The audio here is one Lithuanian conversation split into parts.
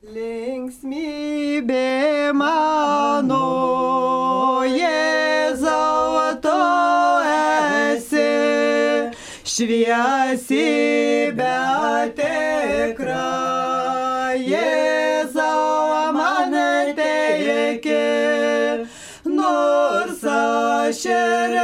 Linksmybė mano, Jėzau, tu esi šviesi, bet tikra. Jėzau, man teiki, nors aš ir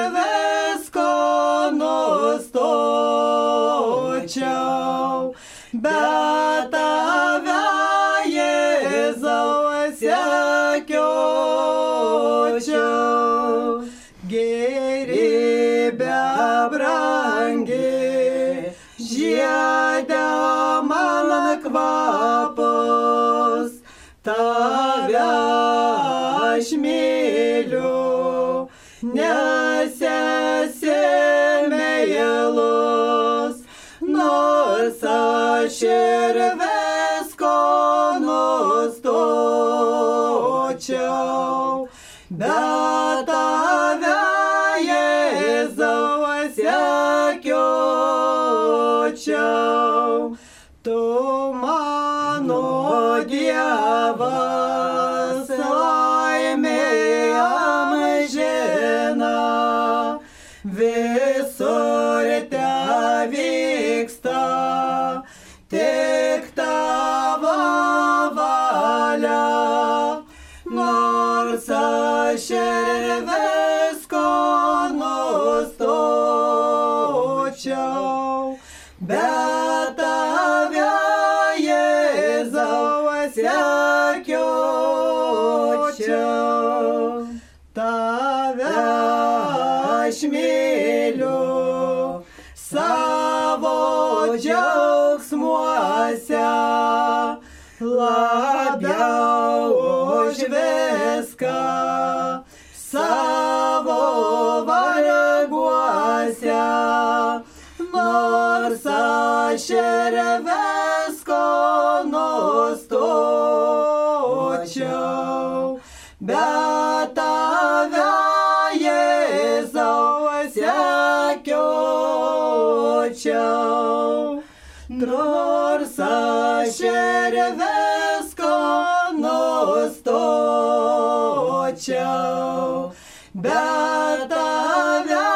nustočiau, bet tave,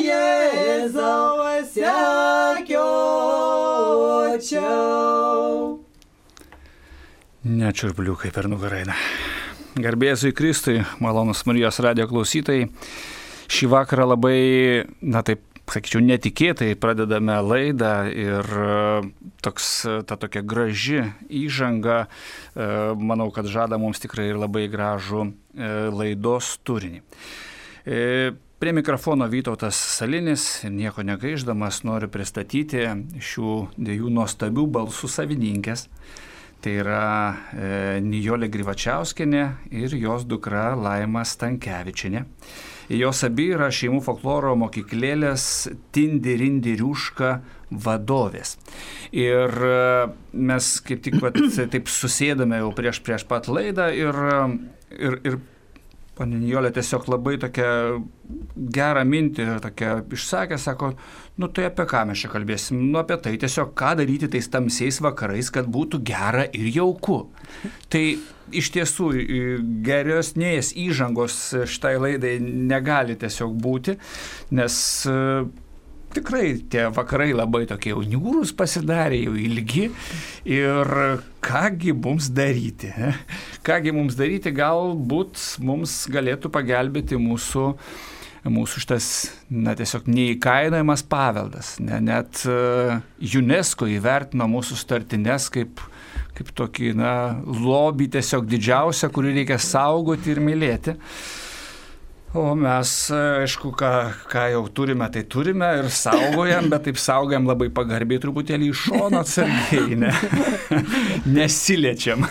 Jėzau, sekiočiau. Nečiurbliukai per nugarainą. Garbėzui Kristui, malonus Marijos radio klausytojai. Šį vakarą labai, na taip, sakyčiau, netikėtai pradedame laidą ir e, toks, e, ta tokia graži įžanga, e, manau, kad žada mums tikrai ir labai gražų laidos turinį. Prie mikrofono Vytautas Salinis ir nieko negaiždamas noriu pristatyti šių dviejų nuostabių balsų savininkės. Tai yra e, Nijolė Grivačiauskinė ir jos dukra Laima Stankievičinė. Jos abi yra šeimų folkloro mokyklėlės Tindirindiriuška vadovės. Ir e, mes kaip tik vat, taip susėdame jau prieš, prieš pat laidą ir, ir, ir Pane Nijolė tiesiog labai tokia gerą mintį tokia išsakė, sako, nu tai apie ką mes čia kalbėsim, nu apie tai tiesiog ką daryti tais tamsiais vakarais, kad būtų gera ir jauku. Tai iš tiesų geresnės įžangos šitai laidai negali tiesiog būti, nes tikrai tie vakarai labai tokie jau niūrus pasidarė, jau ilgi. Ir kągi mums daryti? Kągi mums daryti, galbūt mums galėtų pagelbėti mūsų mūsų šitas, na, tiesiog neįkainojamas paveldas. Ne, net uh, UNESCO įvertino mūsų startinės kaip, kaip tokį, na, lobį tiesiog didžiausią, kurį reikia saugoti ir mylėti. Uh, O mes, aišku, ką, ką jau turime, tai turime ir saugojam, bet taip saugojam labai pagarbiai truputėlį iš šono atsargiai, ne? nesiliečiam.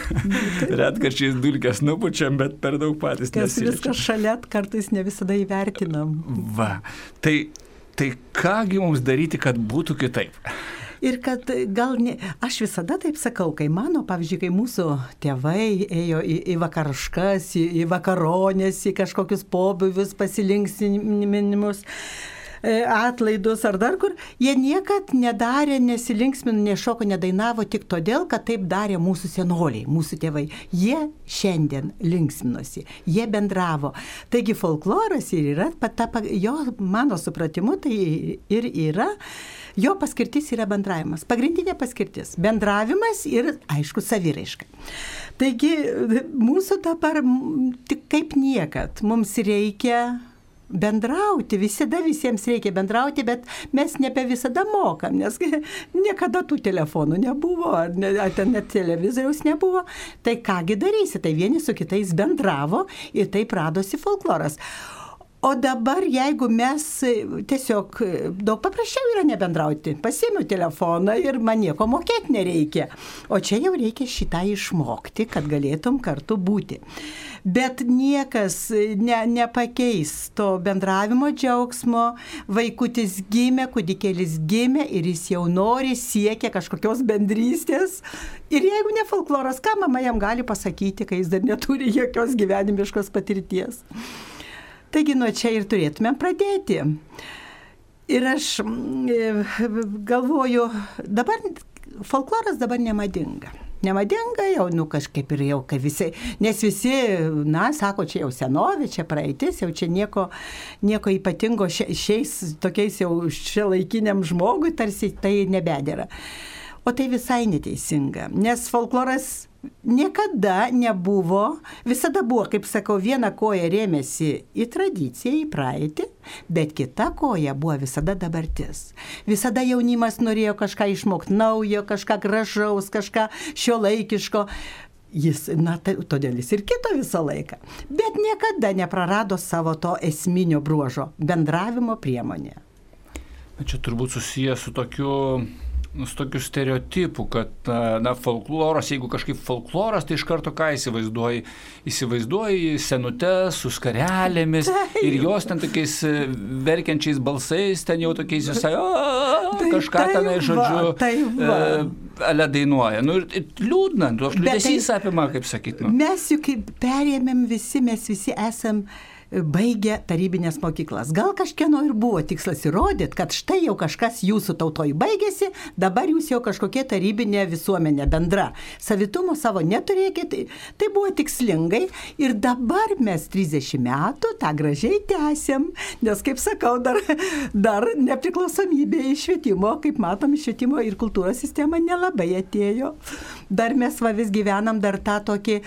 Retkarčiais dulkės nupučiam, bet per daug patys nesiliečiam. Viskas šalia kartais ne visada įvertinam. Va, tai, tai kągi mums daryti, kad būtų kitaip? Ir kad gal ne, aš visada taip sakau, kai mano, pavyzdžiui, kai mūsų tėvai ėjo į, į vakariškas, į, į vakaronės, į kažkokius pobuvius, pasilinksinimus, atlaidus ar dar kur, jie niekad nedarė, nesilinksmino, nešoko, nedainavo tik todėl, kad taip darė mūsų senoliai, mūsų tėvai. Jie šiandien linksminosi, jie bendravo. Taigi folkloras ir yra, ta, jo mano supratimu, tai ir yra. Jo paskirtis yra bendravimas. Pagrindinė paskirtis - bendravimas ir, aišku, saviraiška. Taigi, mūsų dabar tik kaip niekad mums reikia bendrauti, visada visiems reikia bendrauti, bet mes nebe visada mokam, nes niekada tų telefonų nebuvo, ar, ne, ar ten net televizoriaus nebuvo. Tai kągi darysi, tai vieni su kitais bendravo ir taip radosi folkloras. O dabar, jeigu mes tiesiog daug paprasčiau yra nebendrauti, pasiemiu telefoną ir man nieko mokėti nereikia. O čia jau reikia šitą išmokti, kad galėtum kartu būti. Bet niekas ne, nepakeis to bendravimo džiaugsmo. Vaikutis gimė, kūdikėlis gimė ir jis jau nori, siekia kažkokios bendrystės. Ir jeigu ne folkloras, ką mama jam gali pasakyti, kai jis dar neturi jokios gyvenimiškos patirties. Taigi nuo čia ir turėtumėm pradėti. Ir aš mm, galvoju, dabar folkloras dabar nemadinga. Nemadinga jau, nu kažkaip ir jau, kai visi, nes visi, na, sako, čia jau senovė, čia praeitis, jau čia nieko, nieko ypatingo šiais tokiais jau šia laikiniam žmogui tarsi tai nebedėra. O tai visai neteisinga, nes folkloras niekada nebuvo, visada buvo, kaip sakau, viena koja rėmėsi į tradiciją, į praeitį, bet kita koja buvo visada dabartis. Visada jaunimas norėjo kažką išmokti naujo, kažką gražaus, kažką šio laikiško. Jis, na, tai, todėl jis ir kito visą laiką. Bet niekada neprarado savo to esminio bruožo - bendravimo priemonė. Čia turbūt susijęs su tokiu nu, su tokiu stereotipu, kad, na, folkloras, jeigu kažkaip folkloras, tai iš karto ką įsivaizduoji? Įsivaizduoji senutės su skarelėmis Taip. ir jos ten tokiais e, verkiančiais balsais, ten jau tokiais visai, kažką tenai, žodžiu, e, ale dainuoja. Nu, ir liūdna, toks liūdesys tai, apima, kaip sakyt. Nu. Mes juk perėmėm visi, mes visi esam baigė tarybinės mokyklas. Gal kažkieno ir buvo tikslas įrodyti, kad štai jau kažkas jūsų tautoj baigėsi, dabar jūs jau kažkokie tarybinė visuomenė bendra. Savitumo savo neturėkit, tai, buvo tikslingai ir dabar mes 30 metų tą gražiai tęsiam, nes kaip sakau, dar, dar nepriklausomybė iš švietimo, kaip matom, švietimo ir kultūros sistema nelabai atėjo. Dar mes va vis gyvenam dar tą tokį,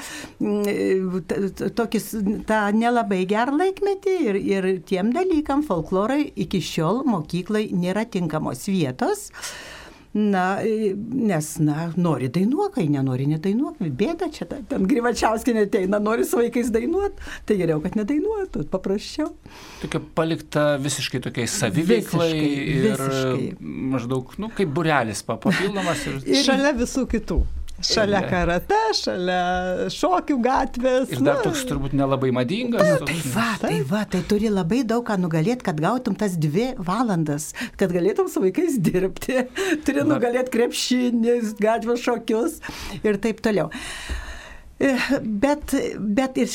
mm, tokį tą nelabai gerą laikmetį ir, ir tiem dalykam folklorai iki šiol mokyklai nėra tinkamos vietos. Na, nes, na, nori dainuok, kai nenori nedainuok, bėda čia, ten Grivačiauskinė ateina, nori su vaikais dainuot, tai geriau, kad nedainuotų, paprasčiau. Tokia palikta visiškai tokiai saviveiklai visiškai, ir visiškai. maždaug, nu, kaip burelis papildomas. Ir... ir šalia visų kitų. Šalia karate, šalia šokių gatvės. Ir dar toks turbūt nelabai madingas. Na, tai va, tai va, tai turi labai daug ką nugalėti, kad gautum tas dvi valandas, kad galėtum su vaikais dirbti. Turi nugalėti krepšinį, gatvės šokius ir taip toliau. E, bet, bet ir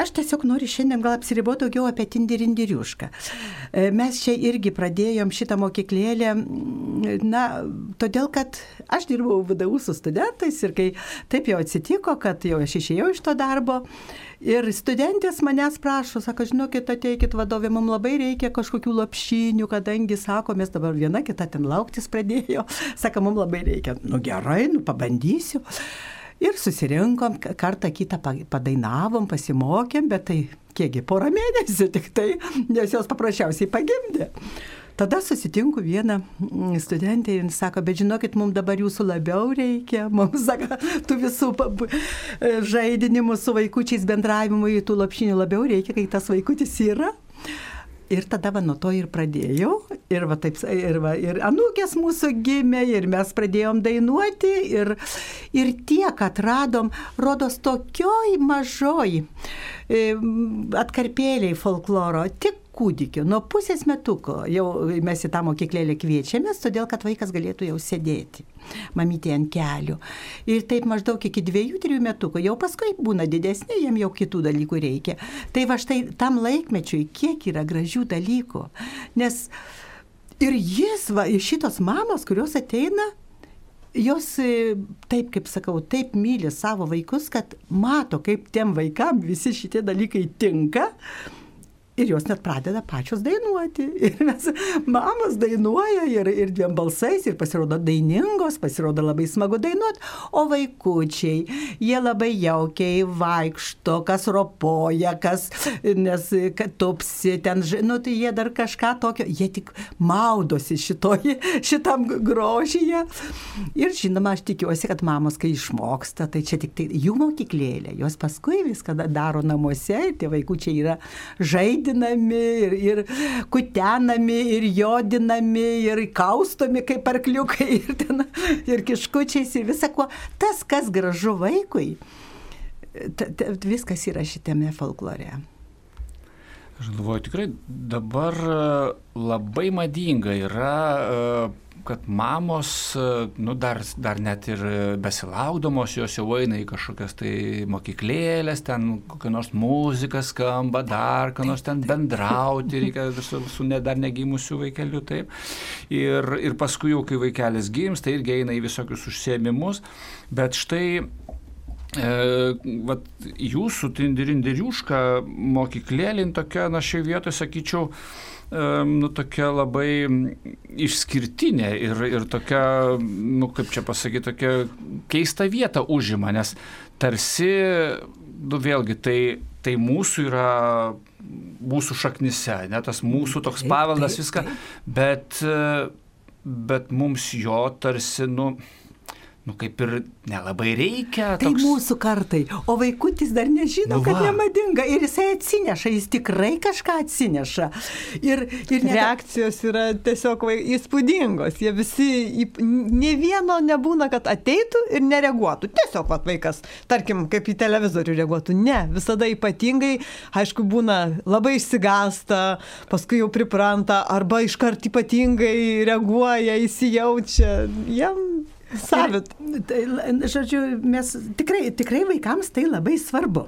aš tiesiog noriu šiandien gal apsiriboti daugiau apie Tindirindiriušką. E, mes čia irgi pradėjom šitą mokyklėlę, na, todėl kad aš dirbau VDU su studentais ir kai taip jau atsitiko, kad jau aš išėjau iš to darbo. Ir studentės manęs prašo, sako, žinokit, ateikit vadovė, mums labai reikia kažkokių lapšinių, kadangi, sako, mes dabar viena kita ten lauktis pradėjo, sako, mums labai reikia. Nu gerai, nu pabandysiu. Ir susirinkom, kartą kitą padainavom, pasimokėm, bet tai kiekgi porą mėnesių tik tai, nes jos paprasčiausiai pagimdė. Tada susitinku vieną mm, studentę ir sako, bet žinokit, mums dabar jūsų labiau reikia, mums sako, tų visų žaidinimų su vaikučiais bendravimui, tų lapšinių labiau reikia, kai tas vaikutis yra. Ir tada va nuo to ir pradėjau. Ir, va, taip, ir, va, ir anūkės mūsų gimė, ir mes pradėjom dainuoti. Ir, ir tiek atradom, rodos, tokioj mažoj atkarpėliai folkloro. Tik kūdikio, nuo pusės metuko jau mes į tą mokyklėlę kviečiamės, todėl kad vaikas galėtų jau sėdėti, mamytė ant kelių. Ir taip maždaug iki dviejų, trijų metukų, jau paskui būna didesnė, jiem jau kitų dalykų reikia. Tai va štai tam laikmečiui, kiek yra gražių dalykų. Nes Ir jis, va, šitos mamos, kurios ateina, jos e, taip, kaip sakau, taip myli savo vaikus, kad mato, kaip tiem vaikam visi šitie dalykai tinka. Ir jos net pradeda pačios dainuoti. Ir mes, mamos dainuoja ir, ir dviem balsais, ir pasirodo dainingos, pasirodo labai smagu dainuoti. O vaikučiai, jie labai jaukiai vaikšto, kas ropoja, kas, nes tupsi ten, nu tai jie dar kažką tokio, jie tik maudosi šitoj, šitam grožyje. Ir žinoma, aš tikiuosi, kad mamos, kai išmoksta, tai čia tik tai jų mokyklėlė, jos paskui viską daro namuose ir tie vaikučiai yra žaidžiami vaidinami, ir, ir kutenami, ir jodinami, ir kaustomi kaip arkliukai, ir, ten, ir kiškučiais, ir visa kuo. Tas, kas gražu vaikui, t, t, viskas yra šitame folklore. Aš galvoju, tikrai dabar labai madinga yra kad mamos, nu, dar, dar net ir besilaukdamos jos jau eina į kažkokias tai mokyklėlės, ten kokia nors muzika skamba, dar ką nors ten bendrauti reikia su, su ne, dar negimusiu vaikeliu, taip. Ir, ir paskui jau, kai vaikelis gims, tai irgi eina į visokius užsiemimus, bet štai E, vat, jūsų tindirindiriuška mokyklėlin tokia, na šioje vietoje sakyčiau, nu, tokia labai išskirtinė ir, ir tokia, nu, kaip čia pasakyti, tokia keista vieta užima, nes tarsi, nu, vėlgi, tai, tai mūsų yra mūsų šaknise, ne tas mūsų toks paveldas viską, bet, bet mums jo tarsi, nu, nu kaip ir nelabai reikia. Tai toks... mūsų kartai, o vaikutis dar nežino, nu va. kad nemadinga ir jisai atsineša, jis tikrai kažką atsineša. Ir, ir net... Reakcijos yra tiesiog įspūdingos, jie visi, ne vieno nebūna, kad ateitų ir nereaguotų. Tiesiog vat, vaikas, tarkim, kaip į televizorių reaguotų. Ne, visada ypatingai, aišku, būna labai išsigasta, paskui jau pripranta arba iškart ypatingai reaguoja, įsijaučia. Jam savit. Tai, žodžiu, mes tikrai, tikrai vaikams tai labai svarbu.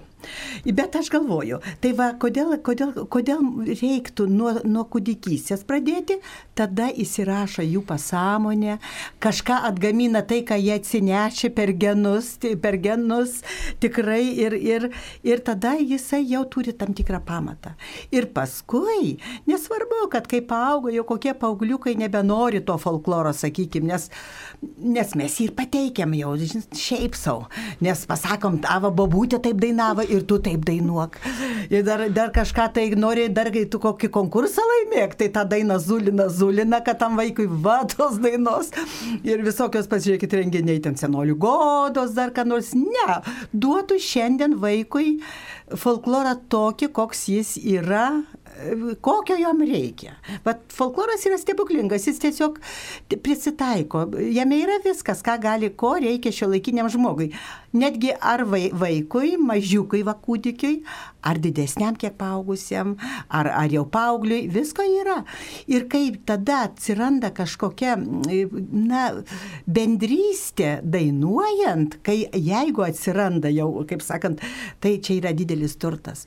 Bet aš galvoju, tai va, kodėl, kodėl, kodėl reiktų nuo, nuo kūdikysės pradėti, tada įsirašo jų pasąmonę, kažką atgamina tai, ką jie atsinešė per genus, per genus tikrai ir, ir, ir tada jisai jau turi tam tikrą pamatą. Ir paskui, nesvarbu, kad kai paaugo, jau kokie paaugliukai nebenori to folkloro, sakykime, nes, nes mes jį ir pateikėm jau, šiaip savo, nes pasakom, tavo babutė taip dainavo ir tu taip dainuok. Ir dar, dar kažką tai nori, dar kai tu kokį konkursą laimėk, tai tą dainą zulina, zulina, kad tam vaikui vados dainos. Ir visokios, pasižiūrėkit, renginiai ten senolių godos, dar ką nors. Ne, duotų šiandien vaikui folklorą tokį, koks jis yra kokio jam reikia. Bet folkloras yra stebuklingas, jis tiesiog prisitaiko. Jame yra viskas, ką gali, ko reikia šio laikiniam žmogui. Netgi ar vaikui, mažiukui, va kūdikiui, ar didesniam kiek paaugusiam, ar, ar jau paaugliui, visko yra. Ir kaip tada atsiranda kažkokia, na, bendrystė dainuojant, kai jeigu atsiranda jau, kaip sakant, tai čia yra didelis turtas.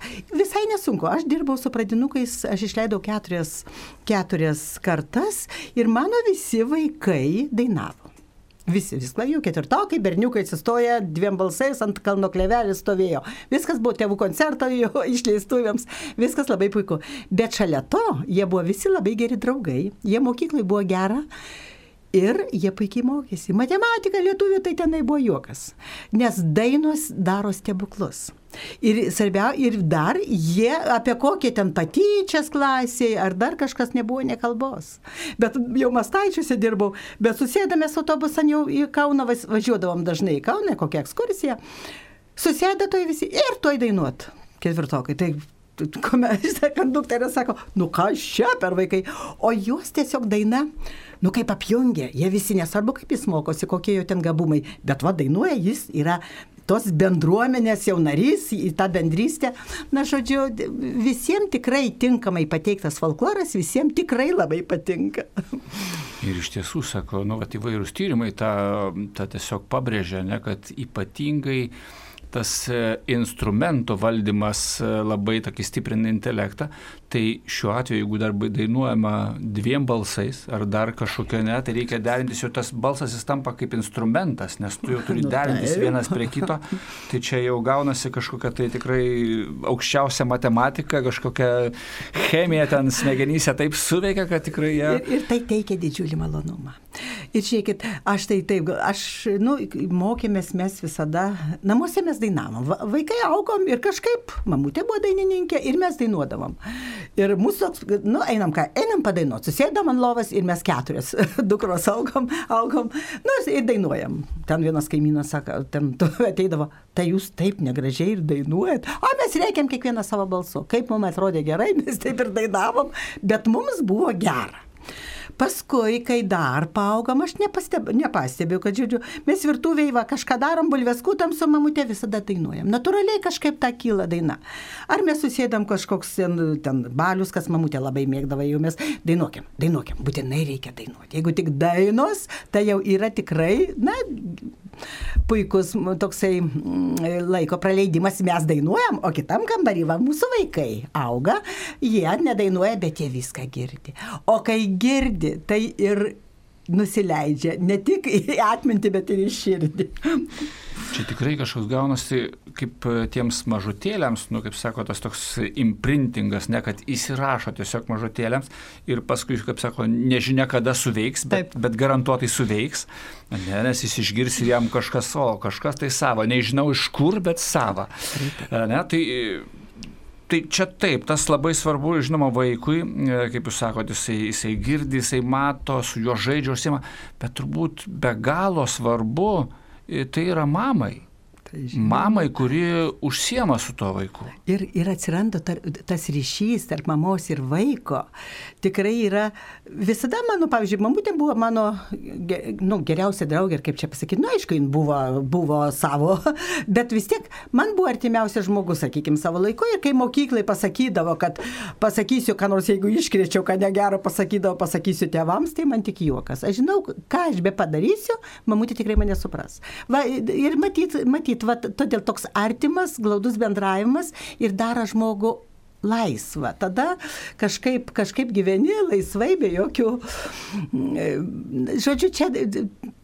Visai nesunku, aš dirbau su pradinukais, aš išleidau keturias, keturias kartas ir mano visi vaikai dainavo. Visi, vis jau ketvirtokai, berniukai atsistoja dviem balsais ant kalno klevelės stovėjo. Viskas buvo tėvų koncerto, jo išleistuvėms, viskas labai puiku. Bet šalia to jie buvo visi labai geri draugai, jie mokyklai buvo gera. Ir jie puikiai mokėsi. Matematika lietuvių tai tenai buvo juokas. Nes dainos daro stebuklus. Ir svarbiausia, ir dar jie apie kokie ten patyčias klasėje ar dar kažkas nebuvo nekalbos. Bet jau mastaičiuose dirbau, bet susėdamės autobusą jau į Kauną važiuodavom dažnai į Kauną, kokią ekskursiją. Susėda toj visi ir toj dainuot. Ketvirtokai. Tai konduktorė sako, nu ką čia per vaikai, o juos tiesiog daina, nu kaip apjungia, jie visi nesvarbu, kaip jis mokosi, kokie jo ten gabumai, bet va dainuoja, jis yra tos bendruomenės jau narys, į tą bendrystę. Na, žodžiu, visiems tikrai tinkamai pateiktas folkloras, visiems tikrai labai patinka. Ir iš tiesų, sako, nu, vat, įvairūs tyrimai tą, tą tiesiog pabrėžia, ne, kad ypatingai tas e, instrumento valdymas e, labai tokį stiprina intelektą, tai šiuo atveju, jeigu dar dainuojama dviem balsais ar dar kažkokio ne, tai reikia derintis, jau tas balsas jis tampa kaip instrumentas, nes tu jau turi Nu, derintis vienas prie kito, tai čia jau gaunasi kažkokia tai tikrai aukščiausia matematika, kažkokia chemija ten smegenyse taip suveikia, kad tikrai jie... Ir, ir tai teikia didžiulį malonumą. Ir žiūrėkit, aš tai taip, aš, nu, mokėmės mes visada, namuose mes dainavom, Va- vaikai augom ir kažkaip, mamutė buvo dainininkė ir mes dainuodavom. Ir mūsų, toks, nu, einam ką, einam padainuoti, susėdam ant lovas ir mes keturias dukros augom, augom, nu, ir dainuojam. Ten vienas kaimynas sako, ten ateidavo, tai jūs taip negražiai ir dainuojat. O mes reikiam kiekvieną savo balsu. Kaip mums atrodė gerai, mes taip ir dainavom, bet mums buvo gera. Paskui, kai dar paaugam, aš nepasteb, nepastebėjau, kad, žodžiu, mes virtuviai va, kažką darom, bulves kutam su mamutė, visada dainuojam. Natūraliai kažkaip ta kyla daina. Ar mes susėdam kažkoks ten balius, kas mamutė labai mėgdavo, jau mes dainuokiam, dainuokiam, būtinai reikia dainuoti. Jeigu tik dainos, tai jau yra tikrai, na, puikus toksai laiko praleidimas, mes dainuojam, o kitam kambarį va mūsų vaikai auga, jie nedainuoja, bet jie viską girdi. O kai girdi, tai ir nusileidžia ne tik į atmintį, bet ir į širdį. Čia tikrai kažkoks gaunasi kaip e, tiems mažutėliams, nu, kaip sako, tas toks imprintingas, ne kad įsirašo tiesiog mažutėliams ir paskui, kaip sako, nežinia kada suveiks, bet, Taip. bet garantuotai suveiks, ne, nes jis išgirs ir jam kažkas, o kažkas tai savo, nežinau iš kur, bet savo. Ne, tai, tai čia taip, tas labai svarbu, žinoma, vaikui, e, kaip jūs sakote, jisai, jisai girdi, jisai mato, su juo žaidžia, užsima, bet turbūt be galo svarbu, e, tai yra mamai. Tai Mamai, kuri užsiema su tuo vaiku. Ir, ir atsiranda tar, tas ryšys tarp mamos ir vaiko. Tikrai yra, visada mano, pavyzdžiui, mamutė buvo mano nu, geriausia draugė, ir kaip čia pasakyti, nu aišku, jin buvo, buvo savo, bet vis tiek man buvo artimiausias žmogus, sakykime, savo laiku. Ir kai mokyklai pasakydavo, kad pasakysiu, ką nors, jeigu iškriečiau, ką negero pasakydavo, pasakysiu tėvams, tai man tik juokas. Aš žinau, ką aš be padarysiu, mamutė tikrai mane supras. Va, ir matyt, matyt va, todėl toks artimas, glaudus bendravimas ir daro žmogų laisvą. Tada kažkaip, kažkaip gyveni laisvai, be jokių... mm, Žodžiu, čia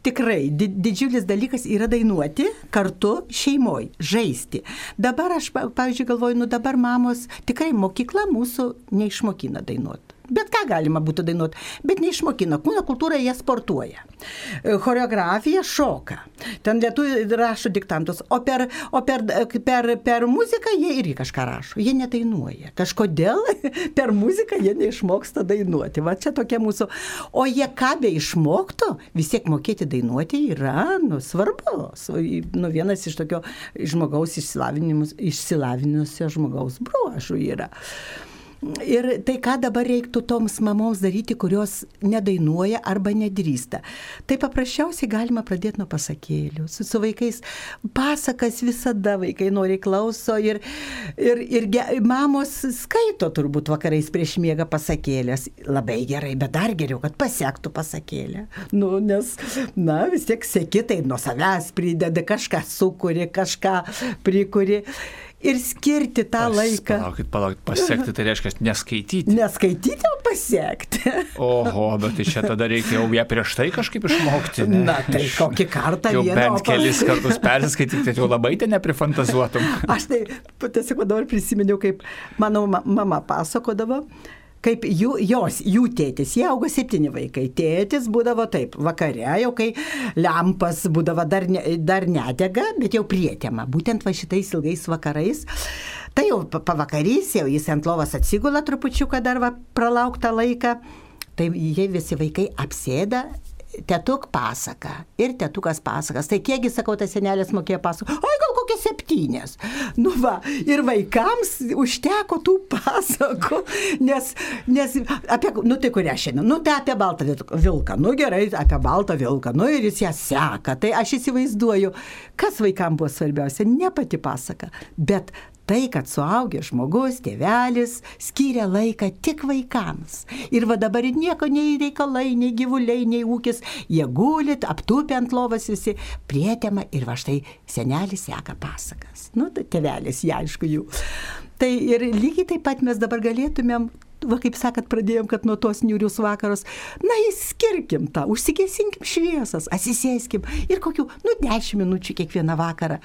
tikrai di- didžiulis dalykas yra dainuoti kartu šeimoje, žaisti. Dabar aš, pa- pavyzdžiui, galvoju, nu dabar mamos tikrai mokykla mūsų neišmokina dainuoti. Bet ką galima būtų dainuoti, bet neišmokina. Kūno kultūra jie sportuoja. E, Choreografija šoka. Ten lietuvių rašo diktantus. O per, o per, per, per muziką jie irgi kažką rašo. Jie nedainuoja. Kažkodėl per muziką jie neišmoksta dainuoti. Va čia tokia mūsų. O jie ką be išmoktų, vis tiek mokėti dainuoti yra nu, svarbu. Sv- Nu, vienas iš tokio žmogaus išsilavinusio žmogaus bruožų yra. Ir tai ką dabar reiktų toms mamoms daryti, kurios nedainuoja arba nedrįsta. Tai paprasčiausiai galima pradėti nuo pasakėlių. Su, su vaikais pasakas visada vaikai nori klauso ir, ir, ir ge, mamos skaito turbūt vakarais prieš miegą pasakėlės. Labai gerai, bet dar geriau, kad pasiektų pasakėlę. Nu, nes, na, vis tiek sėki, tai nuo savęs prideda kažką, sukuri, kažką prikuri. Ir skirti tą Pas- laiką. Palaukit, palaukit, pasiekti tai reiškia neskaityti. Neskaityti, o pasiekti. Oho, bet tai čia tada reikia jau ją prieš tai kažkaip išmokti. ne? Na, tai Iš- kokį kartą Jau vieną, bent kelis kartus persiskaityti, tai jau labai ten neprifantazuotum. Aš tai tiesiog dabar prisiminiau, kaip mano ma- mama pasakodavo. Kaip jų, jos, jų tėtis, jie augo septyni vaikai. Tėtis būdavo taip, vakare, jau kai lempas būdavo dar, ne, dar nedega, bet jau prietema. Būtent va šitais ilgais vakarais. Tai jau pa- pavakarys, jau jis ant lovas atsigula trupučiuką dar va pralauktą laiką. Tai jie visi vaikai apsėda tetuk pasaka ir tetukas pasakas. Tai kiekgi, sakau, tas senelis mokėjo pasakoti, oi kokie septynės. Nu va, ir vaikams užteko tų pasakų, nes, nes apie, nu tai kurią šiandien, nu tai apie baltą vil- vilką, nu gerai, apie baltą vilką, nu ir jis ją seka. Tai aš įsivaizduoju, kas vaikams buvo svarbiausia, ne pati pasaka, bet Tai, kad suaugęs žmogus, tėvelis skiria laiką tik vaikams. Ir va dabar nieko nei reikalai, nei gyvuliai, nei ūkis, jie gulit, aptupę ant lovas visi, prietema ir va štai senelis seka pasakas. Nu, tai tėvelis, jie aišku jų. Tai ir lygiai taip pat mes dabar galėtumėm va kaip sakot, pradėjom, kad nuo tos niūrius vakaros, na, įskirkim tą, užsigesinkim šviesas, atsisėskim ir kokių, nu, dešimt minučių kiekvieną vakarą.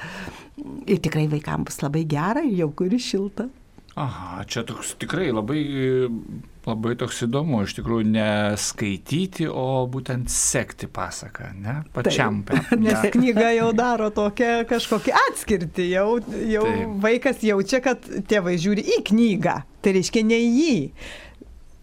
Ir tikrai vaikams bus labai gera, jauku ir šilta. Aha, čia toks tikrai labai, labai toks įdomu, iš tikrųjų, neskaityti, o būtent sekti pasaką, ne? Pačiam. Taip, per, nes knyga jau daro tokią kažkokį atskirtį, jau, jau Taip. vaikas jaučia, kad tėvai žiūri į knygą, tai reiškia ne į jį.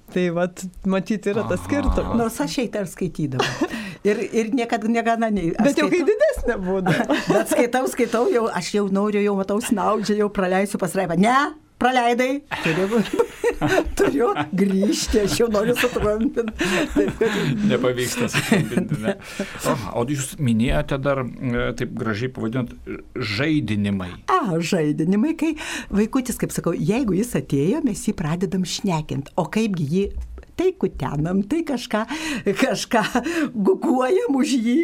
Tai vat, matyti yra tas skirtumas. Nors aš eitą ir skaitydavau. Ir, ir niekada negana nei. Bet jau kai didesnė būdavo. Bet skaitau, skaitau, jau, aš jau noriu, jau matau snaudžią, jau praleisiu pasraipą. Ne, praleidai, turiu, turiu grįžti, aš jau noriu sutrumpinti. Nepavyksta sutrumpinti. Ne. O, o jūs minėjote dar, e, taip gražiai pavadinot, žaidinimai. A, žaidinimai, kai vaikutis, kaip sakau, jeigu jis atėjo, mes jį pradedam šnekint, o kaipgi jį tai kutenam, tai kažką, kažką guguojam už jį.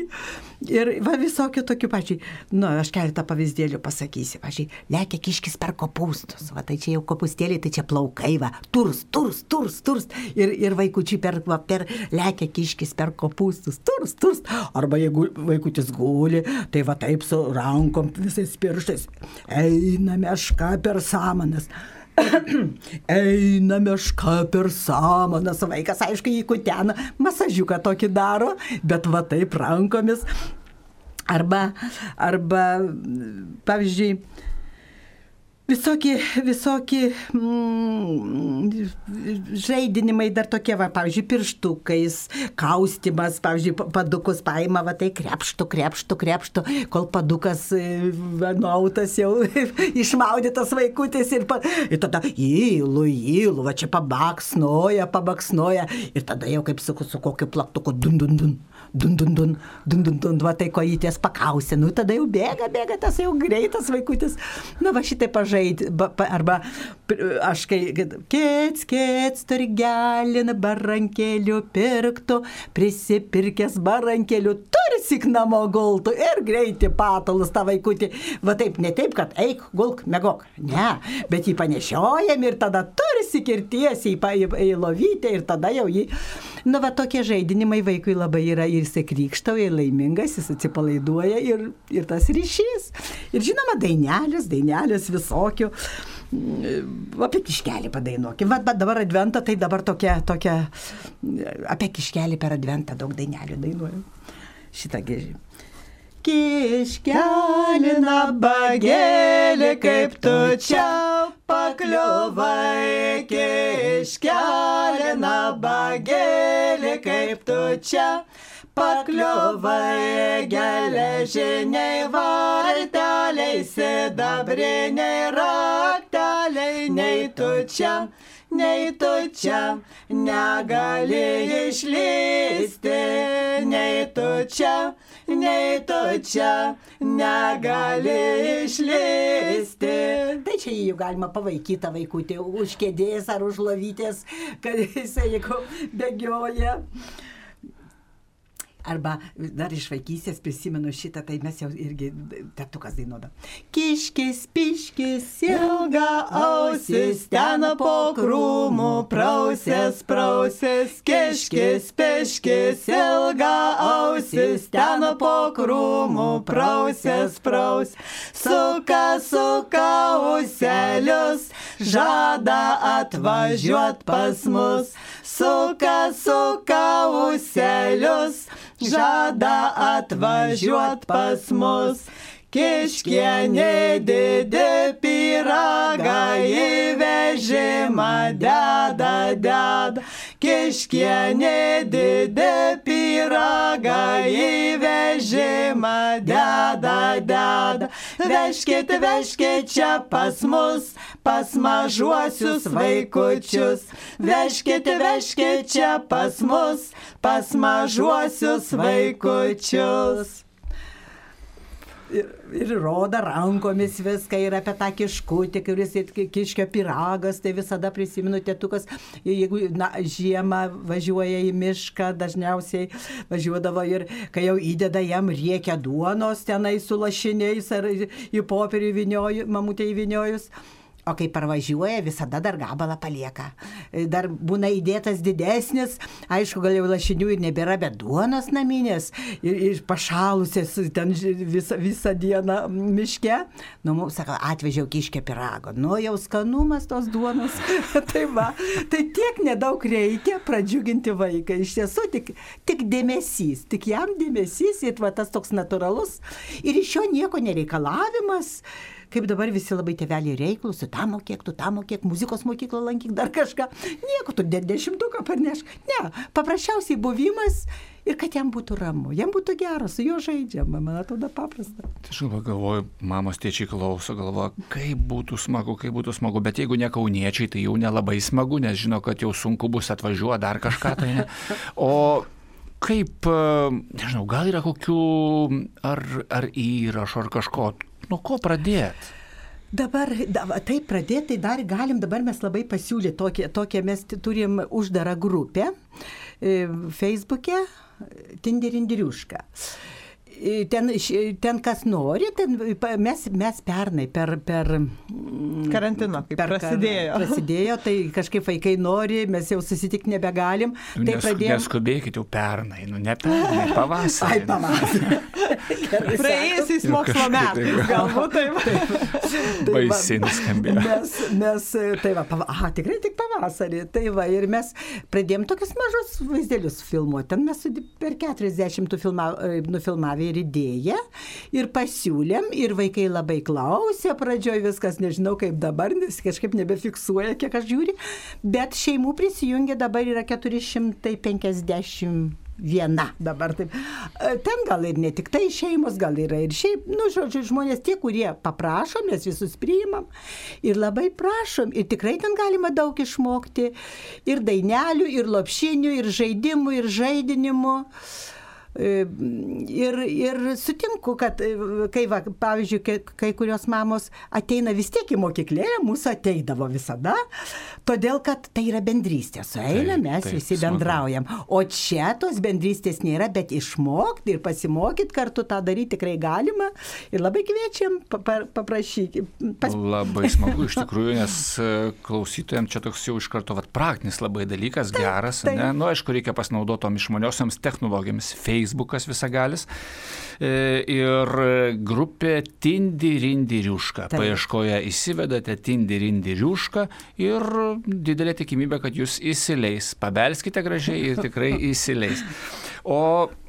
Ir va visokio tokių pačiai, nu, aš keletą pavyzdėlių pasakysiu, pažiūrėjau, lekia kiškis per kopūstus, va tai čia jau kopūstėliai, tai čia plaukai, va, turs, turs, turs, turs. Ir, ir vaikučiai per, va, per lekia kiškis per kopūstus, turs, turs. Arba jeigu vaikutis guli, tai va taip su rankom visais pirštais, eina meška per samanas. Eina meška per samanas, vaikas aišku jį kutena, masažiuką tokį daro, bet va taip rankomis. Arba, arba pavyzdžiui, Visokie, visokie mm, žaidinimai dar tokie, va, pavyzdžiui, pirštukais, kaustimas, pavyzdžiui, padukus paima, va tai krepštų, krepštų, krepštų, kol padukas e, nuautas jau išmaudytas vaikutis ir, pa, ir tada įlų, įlų, va čia pabaksnoja, pabaksnoja ir tada jau kaip su, su kokiu plaktuku dun dun dun dun, dun, dun, dun, dun, dun, va tai kojytės pakausė, nu tada jau bėga, bėga tas jau greitas vaikutis, na va šitai pažaidė, arba aš kai, kėts, kėts, turi gelina barankelių pirktų, prisipirkęs barankelių, turi sik namo gultų ir greitai patalus tą vaikutį, va taip, ne taip, kad eik, gulk, megok, ne, bet jį panešiojam ir tada turi sik ir tiesiai į, į, į lovytę ir tada jau jį, nu va tokie žaidinimai vaikui labai yra ir jisai krykštauja, laimingas, jis atsipalaiduoja ir, ir tas ryšys. Ir žinoma, dainelės, dainelės visokių. Mm, apie kiškelį padainuokim. Vat, bet dabar adventą, tai dabar tokia, tokia, apie kiškelį per adventą daug dainelių dainuoju. Šitą gėžį. Kiškelį nabagėlį, kaip tu čia pakliuvai, kiškelį nabagėlį, kaip tu čia pakliuvai geležiniai varteliai, sidabriniai rakteliai, nei tu čia, nei tu čia negali išlysti, nei tu čia, nei tu čia negali išlysti. Tai čia jį galima pavaikyti vaikutį už kėdės ar už lovytės, kad jisai jeigu bėgioja. Arba dar iš vaikystės prisimenu šitą, tai mes jau irgi tetukas dainuodam. Kiškis, piškis, ilga ausis, ten po krūmų prausės, prausės, kiškis, piškis, ilga ausis, ten po krūmų prausės, praus, suka, suka uselius, žada atvažiuot pas mus, suka, suka uselius žada atvažiuot pas mus. Kiškienė didė pyragą į vežimą deda, deda. Kiškienė didė pyragą į vežimą deda, deda. Veškit, veškit čia pas mus, pas mažuosius vaikučius. Veškit, veškit čia pas mus, pas mažuosius vaikučius. ir, ir rodo rankomis viską ir apie tą kiškutį, kuris kiškio piragas, tai visada prisimenu tėtukas, jeigu na, žiemą važiuoja į mišką, dažniausiai važiuodavo ir kai jau įdeda jam riekia duonos tenai su lašiniais ar į popierių įvinioju, mamutė įviniojus. O kai parvažiuoja, visada dar gabalą palieka. Dar būna įdėtas didesnis, aišku, gal jau lašinių ir nebėra, bet duonos naminės ir, ir pašalusias ten visą, visą dieną miške. Nu, mums, sako, atvežiau kiškę pirago. Nu, jau skanumas tos duonos. tai va, tai tiek nedaug reikia pradžiuginti vaiką. Iš tiesų, tik, tik dėmesys, tik jam dėmesys ir va, tas toks natūralus. Ir iš jo nieko nereikalavimas kaip dabar visi labai teveliai reiklus, tu tą mokėk, tu tą mokėk, muzikos mokyklą lankyk, dar kažką. Nieko, tu de- dešimtuką parnešk. Ne, paprasčiausiai buvimas ir kad jam būtų ramu, jam būtų gera, su juo žaidžiama, man atrodo paprasta. Tai aš galvoju, galvoju, mamos tėčiai klauso, galvoja, kaip būtų smagu, kaip būtų smagu, bet jeigu ne kauniečiai, tai jau nelabai smagu, nes žino, kad jau sunku bus atvažiuoti dar kažką tai. Ne? O kaip, e, nežinau, gal yra kokių ar, ar įrašų, ar kažko, nuo ko pradėti? Dabar, taip pradėti, tai dar galim, dabar mes labai pasiūlyti tokią, tokią mes turim uždarą grupę e, Facebook'e, Tinderindiriušką. E, Ten, ten kas nori, ten mes, mes pernai per... per mm, Karantino, kaip per kar- prasidėjo. Prasidėjo, tai kažkaip vaikai nori, mes jau susitikti nebegalim. Nu, Tai nes, pradėjome. Neskubėkit jau pernai, nu ne pernai, pavasarį. Ai, pavasarį. Praėjusiais mokslo metais, taip. galbūt taip. Tai va, Baisiai nuskambėjo. Mes, mes, tai va, pava, aha, tikrai tik pavasarį. Tai va, ir mes pradėjom tokius mažus vaizdelius filmuoti. Ten mes per 40 tų filma, e, nufilmavę ir idėją, ir pasiūlėm, ir vaikai labai klausė, pradžioj viskas, nežinau kaip dabar, nes kažkaip nebefiksuoja, kiek aš žiūri, bet šeimų prisijungė dabar yra 450 viena dabar taip. E, Ten gal ir ne tik tai šeimos, gal yra ir šiaip, nu, žodžiu, žmonės tie, kurie paprašo, mes visus priimam ir labai prašom. Ir tikrai ten galima daug išmokti. Ir dainelių, ir lopšinių, ir žaidimų, ir žaidinimų. E, Ir, ir sutinku, kad e, kai, va, pavyzdžiui, kai, kai kurios mamos ateina vis tiek į mokyklėlę, mūsų ateidavo visada, todėl kad tai yra bendrystė. Sueina, Taip, mes taip, visi smagu. bendraujam. O čia tos bendrystės nėra, bet išmokti ir pasimokyti kartu tą daryti tikrai galima. Ir labai kviečiam pa- pa- paprašyti. Pas... Labai smagu iš tikrųjų, nes e, klausytojams čia toks jau iš karto vat, praktinis labai dalykas, taip, geras. taip. Ne? Nu, aišku, reikia pasinaudoti tom išmaniosiams technologijoms. Facebookas visagalis. E, Ir grupė Tindirindiriuška. Taip. Paieškoje įsivedate Tindirindiriuška ir didelė tikimybė, kad jūs įsileis. Pabelskite gražiai ir tikrai įsileis. O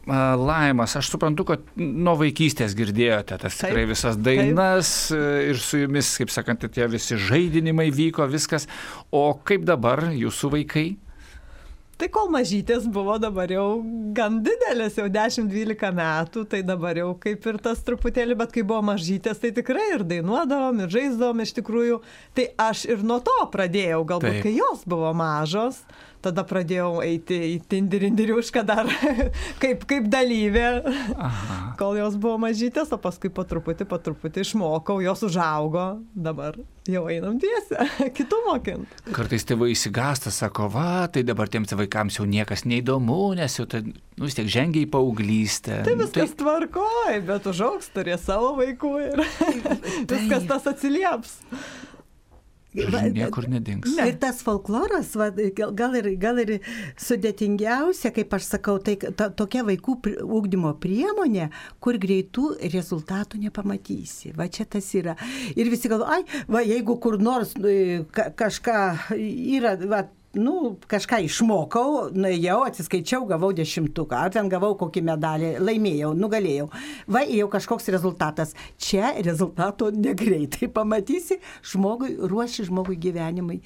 a, Laimas, aš suprantu, kad nuo vaikystės girdėjote tas Taip, tikrai visas dainas e, ir su jumis, kaip sakant, tie visi žaidinimai vyko, viskas. O kaip dabar jūsų vaikai? Tai kol mažytės buvo dabar jau gan didelės, jau 10-12 metų, tai dabar jau kaip ir tas truputėlį, bet kai buvo mažytės, tai tikrai ir dainuodavom, ir žaisdavom iš tikrųjų. Tai aš ir nuo to pradėjau, galbūt Taip. kai jos buvo mažos, tada pradėjau eiti į Tindirindiriušką dar kaip, kaip dalyvė, Aha. kol jos buvo mažytės, o paskui po truputį, po truputį išmokau, jos užaugo, dabar jau einam tiesią, kitų mokint. Kartais tėvai įsigasta, sako, va, tai dabar tiems vaikams jau niekas neįdomu, nes jau tai, nu, vis tiek žengia į paauglystę. Tai viskas tai... tvarkoj, bet užaugs turės savo vaikų ir viskas tas atsilieps. Tai niekur nedings. Ne. Ir tas folkloras, va, gal, ir, gal ir sudėtingiausia, kaip aš sakau, tai ta, tokia vaikų ūkdymo priemonė, kur greitų rezultatų nepamatysi. Va čia tas yra. Ir visi galvoja, ai, va jeigu kur nors e, ka, kažką yra, va, nu, kažką išmokau, nuėjau, atsiskaičiau, gavau dešimtuką, ar ten gavau kokį medalį, laimėjau, nugalėjau. Va, jau kažkoks rezultatas. Čia rezultato negreitai pamatysi, žmogui, ruoši žmogui gyvenimui.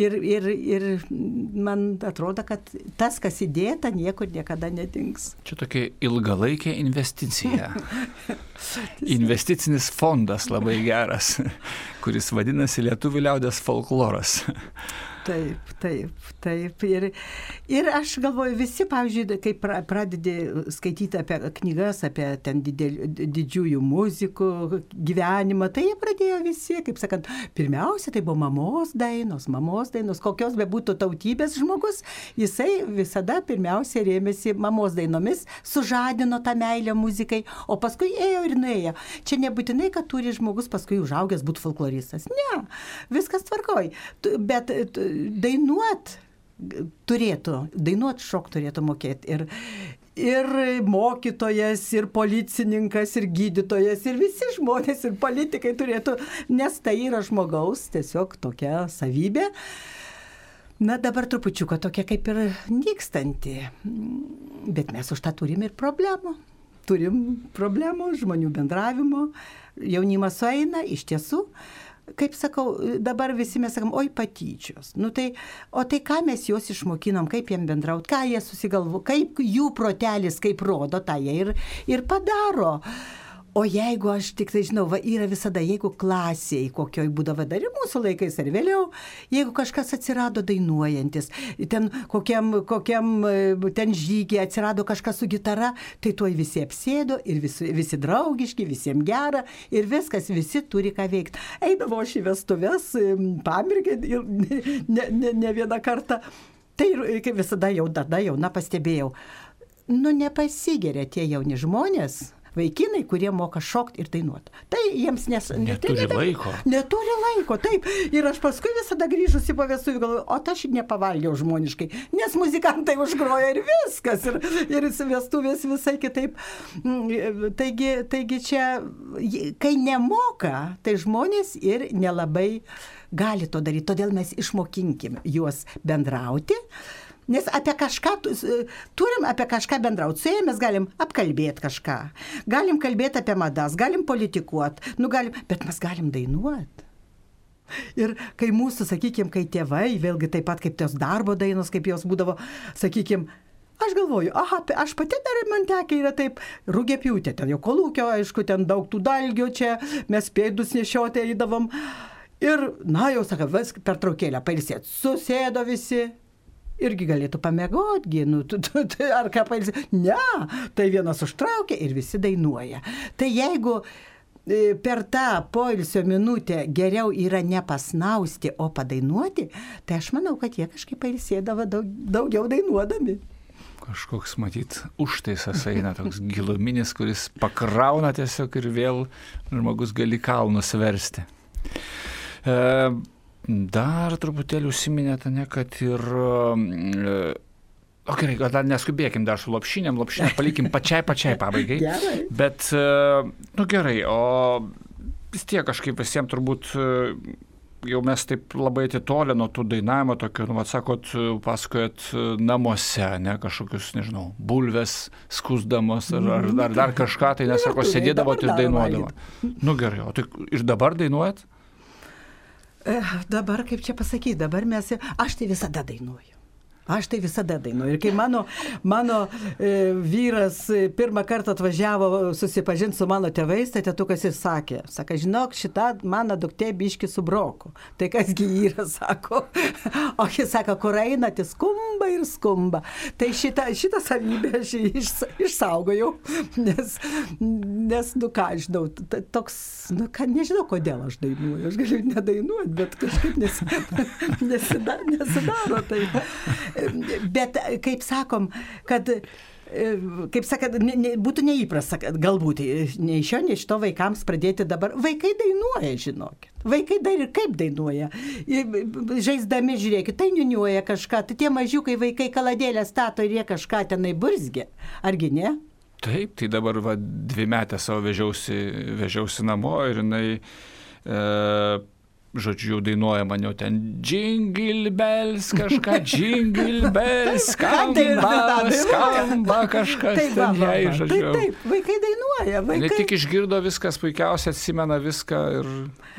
Ir, ir, ir man atrodo, kad tas, kas įdėta, niekur niekada nedings. Čia tokia ilgalaikė investicija. investicinis fondas labai geras, kuris vadinasi Lietuvių liaudės folkloras. Taip, taip, taip. Ir, ir aš galvoju, visi, pavyzdžiui, kai pra, pradedi skaityti apie knygas, apie ten didel, didžiųjų muzikų gyvenimą, tai jie pradėjo visi, kaip sakant, pirmiausia, tai buvo mamos dainos, mamos dainos, kokios bebūtų tautybės žmogus, jisai visada pirmiausia rėmėsi mamos dainomis, sužadino tą meilę muzikai, o paskui ėjo ir nuėjo. Čia nebūtinai, kad turi žmogus paskui užaugęs būti folkloristas. Ne, viskas tvarkoj. Bet dainuot turėtų, dainuot šok turėtų mokėti. Ir, ir mokytojas, ir policininkas, ir gydytojas, ir visi žmonės, ir politikai turėtų, nes tai yra žmogaus tiesiog tokia savybė. Na dabar trupučiuką tokia kaip ir nykstanti, bet mes už tą turim ir problemų. Turim problemų žmonių bendravimo, jaunimas sueina, iš tiesų kaip sakau, dabar visi mes sakom, oi patyčios. Nu tai, o tai ką mes juos išmokinom, kaip jiem bendrauti, ką jie susigalvo, kaip jų protelis, kaip rodo, tą jie ir, ir padaro. O jeigu aš tik tai žinau, va, yra visada, jeigu klasiai, kokioj būdavo dar ir mūsų laikais ar vėliau, jeigu kažkas atsirado dainuojantis, ten kokiam, kokiam ten žygiai atsirado kažkas su gitara, tai tuoj visi apsėdo ir visi, visi draugiški, visiems gera ir viskas, visi turi ką veikti. Eidavo aš į vestuves, pamirgė ir ne, ne, ne vieną kartą. Tai kaip visada jau tada jauna pastebėjau, nu nepasigeria tie jauni žmonės vaikinai, kurie moka šokti ir dainuoti. Tai jiems nes... Neturi tai, laiko. Neturi laiko, taip. Ir aš paskui visada grįžusi po vestuvių galvoju, o aš nepavalgiau žmoniškai, nes muzikantai užgroja ir viskas, ir, ir vestuvės visai kitaip. Mm, taigi, taigi čia, kai nemoka, tai žmonės ir nelabai gali to daryti. Todėl mes išmokinkim juos bendrauti Nes apie kažką, turim apie kažką bendrauti, su jais mes galim apkalbėti kažką, galim kalbėti apie madas, galim politikuoti, nu galim, bet mes galim dainuoti. Ir kai mūsų, sakykime, kai tėvai, vėlgi taip pat kaip tos darbo dainos, kaip jos būdavo, sakykime, Aš galvoju, aha, aš pati dar man tekia yra taip, rūgė piūtė, ten jau kolūkio, aišku, ten daug tų dalgių čia, mes pėdus nešioti eidavom. Ir, na, jau sakai, vis per traukėlę pailsėt, susėdo visi, irgi galėtų pamėgoti, nu, tu, tu, tu, ar ką pailsi. Ne, tai vienas užtraukia ir visi dainuoja. Tai jeigu e, per tą poilsio minutę geriau yra nepasnausti, o padainuoti, tai aš manau, kad jie kažkaip pailsėdavo daug, daugiau dainuodami. Kažkoks, matyt, užtaisas eina toks giluminis, kuris pakrauna tiesiog ir vėl žmogus gali kalnus versti. E, Dar truputėlį užsiminėte, ne, kad ir... E, o gerai, gal neskubėkim dar su lopšinėm, lopšinę palikim pačiai pačiai pabaigai. Gerai. Bet, e, nu gerai, o vis tiek kažkaip visiems turbūt e, jau mes taip labai atitolę nuo tų dainavimo, tokio, nu, atsakot, pasakojat namuose, ne kažkokius, nežinau, bulves skusdamos ar, ar, ar dar kažką, tai nesako, sėdėdavot ir dainuodavot. Nu gerai, o tai ir dabar dainuojat? Dabar, kaip čia pasakyti, dabar mes, aš tai visada dainuoju. Aš tai visada dainuoju. Ir kai mano, mano e, vyras pirmą kartą atvažiavo susipažinti su mano tėvais, tai tėtukas ir sakė, sako, žinok, šitą mano duktė biški su broku. Tai kasgi yra, sako. O jis sako, kur eina, tai skumba ir skumba. Tai šitą, šitą savybę aš iš, išsaugojau, nes, nes, nu ką, žinau, toks, nu ką, nežinau, kodėl aš dainuoju. Aš galiu nedainuoti, bet kažkaip nes, nesida, nesidaro tai. Bet kaip sakom, kad kaip sakant, ne, ne, būtų neįprasta, galbūt nei iš šio, nei iš to vaikams pradėti dabar. Vaikai dainuoja, žinokit. Vaikai dar ir kaip dainuoja. Žaisdami, žiūrėkit, tai niuniuoja kažką. Tai tie mažiukai vaikai kaladėlę stato ir jie kažką tenai burzgia. Argi ne? Taip, tai dabar va, dvi metę savo vežiausi, vežiausi namo ir jinai e, žodžiu, jau dainuoja man jau ten jingle bells, kažką jingle bells, skamba, skamba kažkas Taip, ten jai, žodžiu. Taip, taip, vaikai dainuoja, Ne vaikai. tik išgirdo viskas, puikiausiai atsimena viską ir,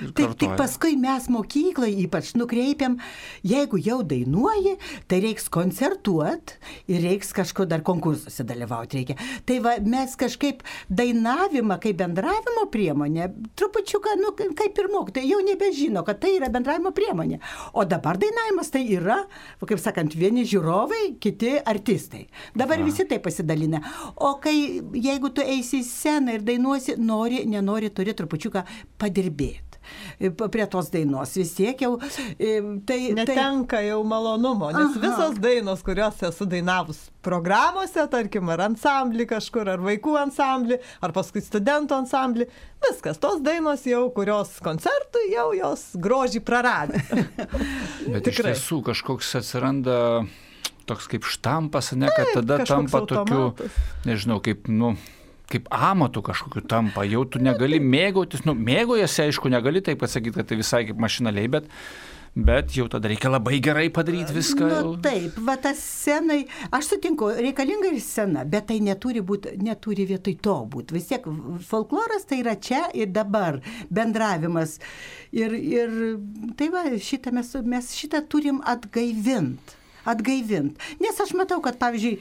ir Taip, tik kartoja. paskui mes mokykloje ypač nukreipiam, jeigu jau dainuoji, tai reiks koncertuot ir reiks kažko dar konkursuose dalyvauti reikia. Tai va, mes kažkaip dainavimą kaip bendravimo priemonę, trupučiuką, nu, kaip ir mokytojai, jau nebežino, kad tai yra bendravimo priemonė. O dabar dainavimas tai yra, kaip sakant, vieni žiūrovai, kiti artistai. Dabar Aha. visi tai pasidalina. O kai, jeigu tu eisi į sceną ir dainuosi, nori, nenori, turi trupučiuką padirbėti. Prie tos dainos vis tiek jau. e, Tai, tai, Netenka jau malonumo, nes Aha. visos dainos, kurios esu dainavus programuose, tarkim, ar ansamblį kažkur, ar vaikų ansamblį, ar paskui studentų ansamblį, viskas, tos dainos jau, kurios koncertui, jau jos grožį praradė. Bet iš Tikrai. tiesų kažkoks atsiranda toks kaip štampas, ne, kad tada kažkoks tampa tokiu, nežinau, kaip, nu, kaip amatu kažkokiu tampa, jau tu negali mėgautis, nu, mėgojasi, aišku, negali taip pasakyti, kad tai visai kaip mašinaliai, bet, bet jau tada reikia labai gerai padaryti viską. Nu, jau. taip, va tas scenai, aš sutinku, reikalinga ir scena, bet tai neturi, būt, neturi vietoj to būti. Vis tiek folkloras tai yra čia ir dabar, bendravimas. Ir, ir tai va, šitą mes, mes šitą turim atgaivinti. Atgaivint. Nes aš matau, kad, pavyzdžiui,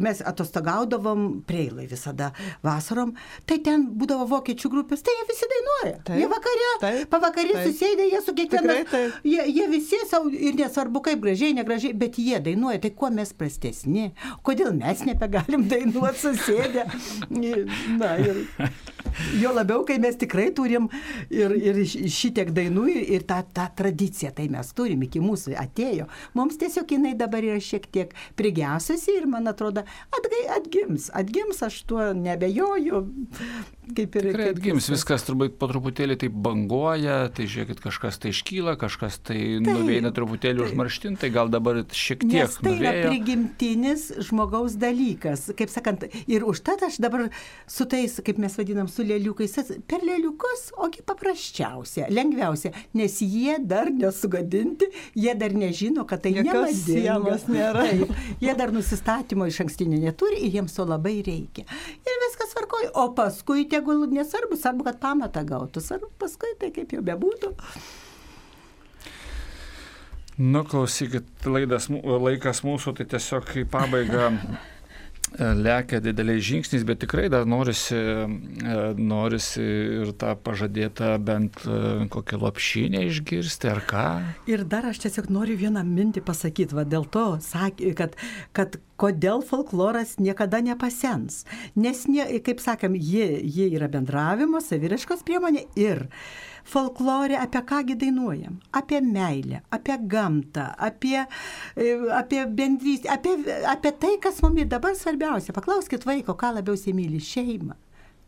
mes atostogaudavom preilai visada vasarom, tai ten būdavo vokiečių grupės, tai jie visi dainuoja. Taip, jie vakare, taip, pavakarė taip. susėdė, jie su taip. Jie, jie visi savo, ir nesvarbu kaip gražiai, negražiai, bet jie dainuoja, tai kuo mes prastesni, kodėl mes nebegalim dainuoti susėdę. Na ir jo labiau, kai mes tikrai turim ir, ir šitiek dainų ir, ir tą, tą tradiciją, tai mes turim, iki mūsų atėjo. Mums tiesiog jinai dabar yra šiek tiek prigesusi ir man atrodo atgai, atgims, atgims, aš tuo nebejoju. Kaip ir Tikrai atgims, viskas turbūt po truputėlį taip banguoja, tai žiūrėkit, kažkas tai iškyla, kažkas tai nuveina truputėlį užmarštin, tai gal dabar šiek tiek Nes tai yra nuvėjo. prigimtinis žmogaus dalykas. Kaip sakant, ir užtat aš dabar su tais, kaip mes vadinam, su lėliukais, per lėliukus, ogi paprasčiausia, lengviausia, nes jie dar nesugadinti, jie dar nežino, kad tai Jokios nemadinga. sienos nėra. Taip, jie dar nusistatymo iš ankstinio neturi ir jiems to labai reikia. Ir viskas tvarkoja. O paskui tegul nesvarbu, svarbu, kad pamatą gautų. Svarbu paskui tai kaip jau bebūtų. Nu, klausykit, laidas, laikas mūsų, tai tiesiog į pabaigą lekia dideliais žingsniais, bet tikrai dar norisi, e, norisi ir tą pažadėtą bent e, kokią lopšinę išgirsti ar ką. Ir dar aš tiesiog noriu vieną mintį pasakyti, va dėl to, kad, kad kodėl folkloras niekada nepasens. Nes, ne, kaip sakėm, ji, ji yra bendravimo, saviraškos priemonė ir folklorė apie kągi dainuojam? Apie meilę, apie gamtą, apie, e, apie bendrystę, apie, apie tai, kas mums dabar svarbiausia. Paklauskit vaiko, ką labiausiai myli - šeimą.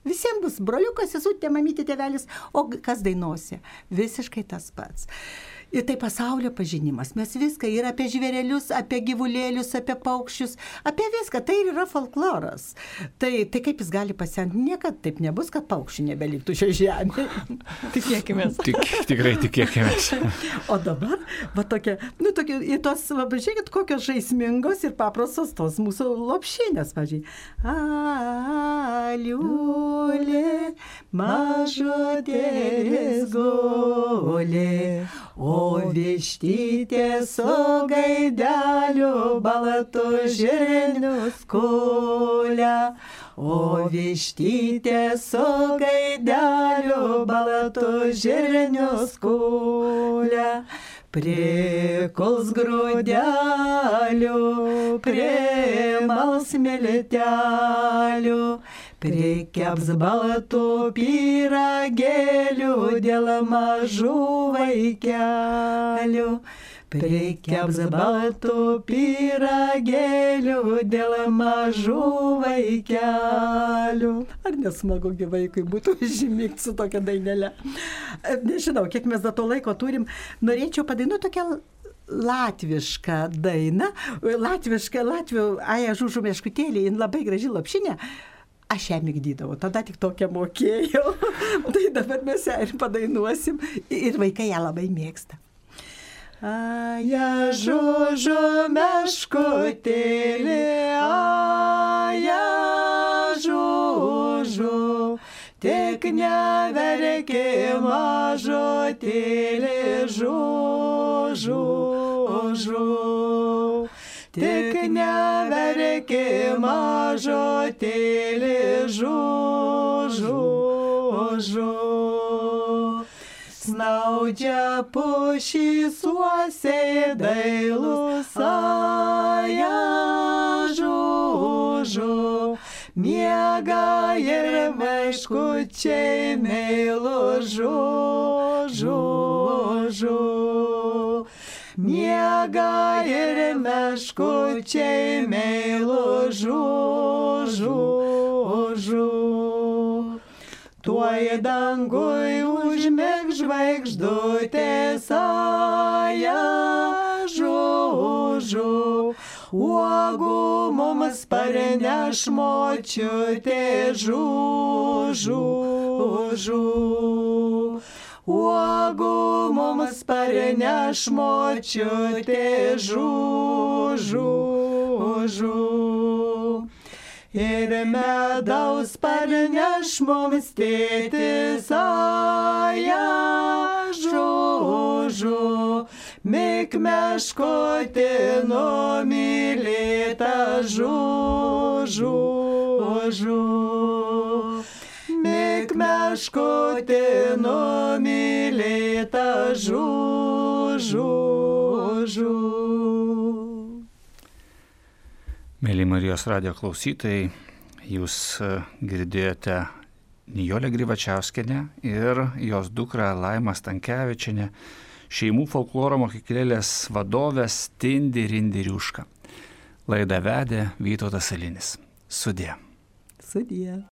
Visiems bus broliukas, sesutė, mamytė, tėvelis, o kas dainuosi? Visiškai tas pats. Ir tai pasaulio pažinimas. Mes viską ir apie žvėrelius, apie gyvulėlius, apie paukščius, apie viską. Tai ir yra folkloras. Tai, tai kaip jis gali pasenti? Niekada taip nebus, kad paukščių nebeliktų šioje žemėje. Tikėkime. Tik, tikrai tikėkime. O dabar, va tokia, nu tokia, ir tos, va, žiūrėkit, kokios žaismingos ir paprastos tos mūsų lopšinės, pažiūrėjau. Aliulė, mažutėlis gulė, o vištytė su gaideliu balatu žirnius kulia. O vištytė su gaideliu balatu žirnius kulia. Prikuls grūdelių, prie malsmelitelių, prikeps baltų pyragėlių dėl mažų vaikelių. Prikeps baltų pyragėlių dėl mažų vaikelių. Ar nesmagu vaikui būtų žymėti su tokia dainelė? Nežinau, kiek mes dar to laiko turim. Norėčiau padainuoti tokią latvišką dainą. Latvišką, latvių, aja žužų meškutėlį, jin labai graži lapšinė. Aš ją mygdydavau, tada tik tokią mokėjau. tai dabar mes ją ir padainuosim ir vaikai ją labai mėgsta. Aja žužu meškutėlį, aja žužu, tik neverki mažutėlį žužu, žu. Tik neverki mažutėlį žužu, žu. Snaudžia pušys uosiai dailus, aja žužu. Miega ir meškučiai meilu žužu, žu. Miega ir meškučiai meilu žužu, žu. Tuoj dangui užmėg žvaigždutės aja žužu. Uogų mums parneš močiutė žužu, žu. Uogų mums parneš močiutė žužu, žu. Ir medaus parneš mums tėtis aja žužu. Mik meškoti numylėta žužu, žu. Mik meškoti numylėta žužu, žu. Mėly Marijos radio klausytojai, jūs e, girdėjote Nijolę Grivačiauskenę ir jos dukrą Laimą Stankievičianę, šeimų folkloro mokyklėlės vadovės Tindi Rindiriušką. Laidą vedė Vytautas Salinis. Sudė. Sudie.